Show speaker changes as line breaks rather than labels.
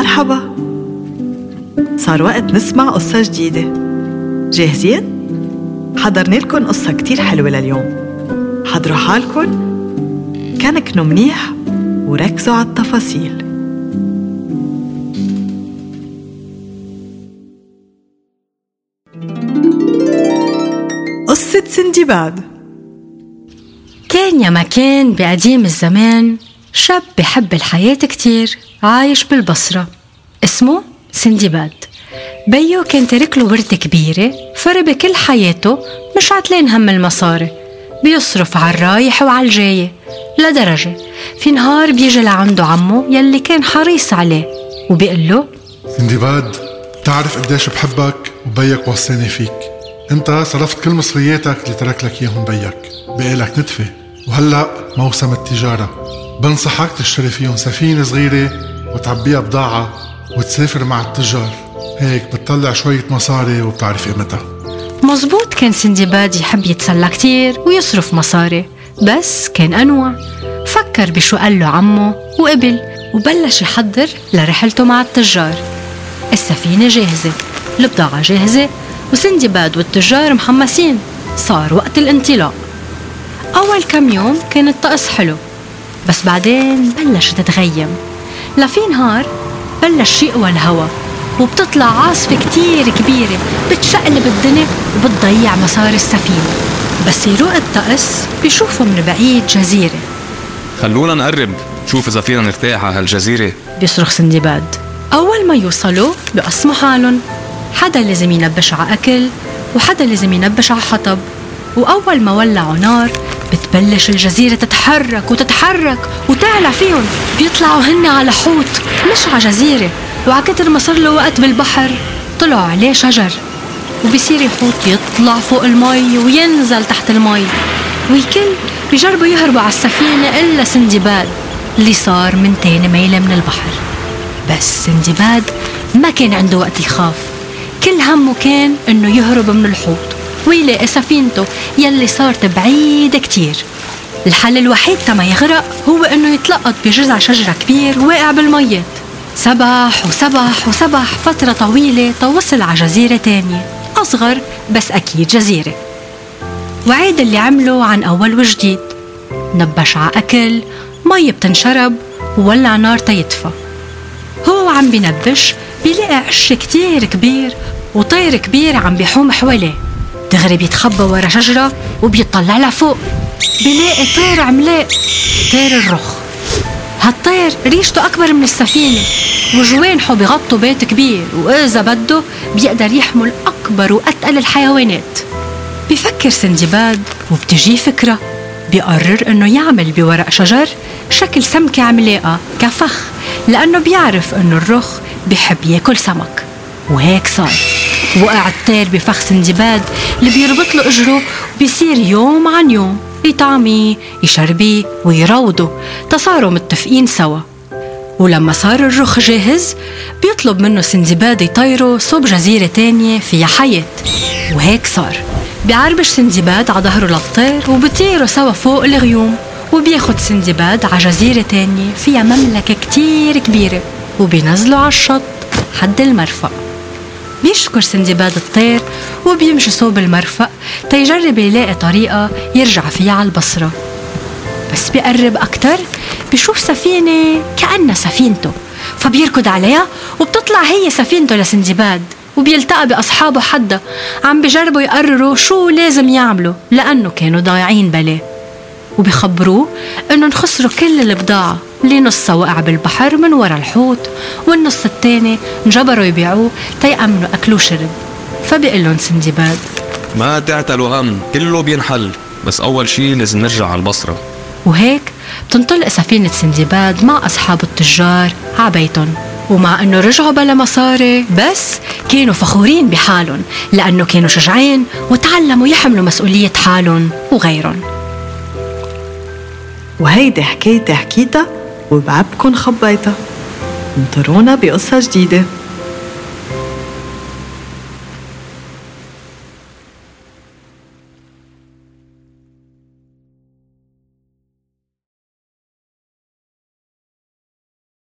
مرحبا. صار وقت نسمع قصة جديدة. جاهزين؟ حضرنا لكم قصة كتير حلوة لليوم. حضروا حالكم. كنكنوا منيح وركزوا على التفاصيل. قصة سندباد.
كان يا ما كان بقديم الزمان. شاب بحب الحياة كتير عايش بالبصرة. اسمه سندباد. بيو كان ترك له ورثة كبيرة فربي كل حياته مش عتلين هم المصاري. بيصرف على الرايح وعلى الجاية لدرجة في نهار بيجي لعنده عمه يلي كان حريص عليه وبيقول له
سندباد تعرف قديش بحبك وبيك وصاني فيك. انت صرفت كل مصرياتك اللي ترك لك إياهم بيك. بقالك نتفة وهلأ موسم التجارة. بنصحك تشتري فيهم سفينة صغيرة وتعبيها بضاعة وتسافر مع التجار. هيك بتطلع شوية مصاري وبتعرف قيمتها.
مزبوط كان سندباد يحب يتسلى كتير ويصرف مصاري. بس كان أنوع. فكر بشو قال له عمه وقبل وبلش يحضر لرحلته مع التجار. السفينة جاهزة البضاعة جاهزة وسندباد والتجار محمسين. صار وقت الانطلاق. أول كم يوم كان الطقس حلو. بس بعدين بلشت تتغيم. لفي نهار بلش يقوى الهوا وبتطلع عاصفة كتير كبيرة بتشقلب الدنيا وبتضيع مسار السفينة. بس يروق الطقس بيشوفوا من بعيد جزيرة.
خلونا نقرب نشوف إذا فينا نرتاح على هالجزيرة.
بيصرخ سندباد. أول ما يوصلوا بقسموا حالهم. حدا لازم ينبش على أكل وحدا لازم ينبش على حطب. وأول ما ولعوا نار بتبلش الجزيرة تتحرك وتتحرك وتعلى فيهم. بيطلعوا هن على حوت مش على جزيرة. وعلى كتر ما صار له وقت بالبحر طلعوا عليه شجر. وبصير الحوت يطلع فوق المي وينزل تحت المي. والكل بيجربوا يهربوا على السفينة إلا سندباد اللي صار من تاني ميلة من البحر. بس سندباد ما كان عنده وقت يخاف. كل همه كان إنه يهرب من الحوت. ويلاقي سفينته يلي صارت بعيدة كتير. الحل الوحيد تما يغرق هو إنه يتلقط بجذع شجرة كبير واقع بالميات سبح وسبح وسبح فترة طويلة توصل على جزيرة تانية. أصغر بس أكيد جزيرة. وعيد اللي عمله عن أول وجديد. نبش على أكل مي بتنشرب وولع نار تيطفى. هو عم بنبش بيلاقي عش كتير كبير وطير كبير عم بيحوم حواليه. دغري بيتخبى ورا شجرة وبيطلع لفوق بيلاقي طير عملاق طير الرخ. هالطير ريشته أكبر من السفينة. وجوانحه بغطوا بيت كبير وإذا بده بيقدر يحمل أكبر وأتقل الحيوانات. بفكر سندباد وبتجيه فكرة. بيقرر إنه يعمل بورق شجر شكل سمكة عملاقة كفخ لأنه بيعرف إنه الرخ بحب ياكل سمك. وهيك صار. وقع الطير بفخ سندباد اللي بيربط له إجره وبيصير يوم عن يوم يطعميه يشربيه ويروضه. تصاروا متفقين سوا. ولما صار الرخ جاهز بيطلب منه سندباد يطيره صوب جزيرة تانية فيها حياة. وهيك صار. بيعربش سندباد على ظهره للطير وبطيروا سوا فوق الغيوم. وبياخد سندباد على جزيرة تانية فيها مملكة كتير كبيرة. وبينزلوا على الشط حد المرفأ. بيشكر سندباد الطير وبيمشي صوب المرفأ تيجرب يلاقي طريقة يرجع فيها على البصرة. بس بيقرب أكتر بيشوف سفينة كأنها سفينته فبيركض عليها وبتطلع هي سفينته لسندباد وبيلتقى بأصحابه حدا عم بجربوا يقرروا شو لازم يعملوا لأنه كانوا ضايعين بلاه وبيخبروه إنه انخسروا كل البضاعة. اللي نصها وقع بالبحر من ورا الحوت والنص التاني انجبروا يبيعوه تيأمنوا أكل وشرب فبيقول لهم سندباد
ما تعتلوا هم كله بينحل بس أول شي لازم نرجع على البصرة.
وهيك بتنطلق سفينة سندباد مع أصحاب التجار عبيتهم ومع إنه رجعوا بلا مصاري بس كانوا فخورين بحالهم لأنه كانوا شجعين وتعلموا يحملوا مسؤولية حالهم وغيرهم.
وهيدي حكايتي حكيتها وبعبكن خبيتها انطرونا بقصة جديدة.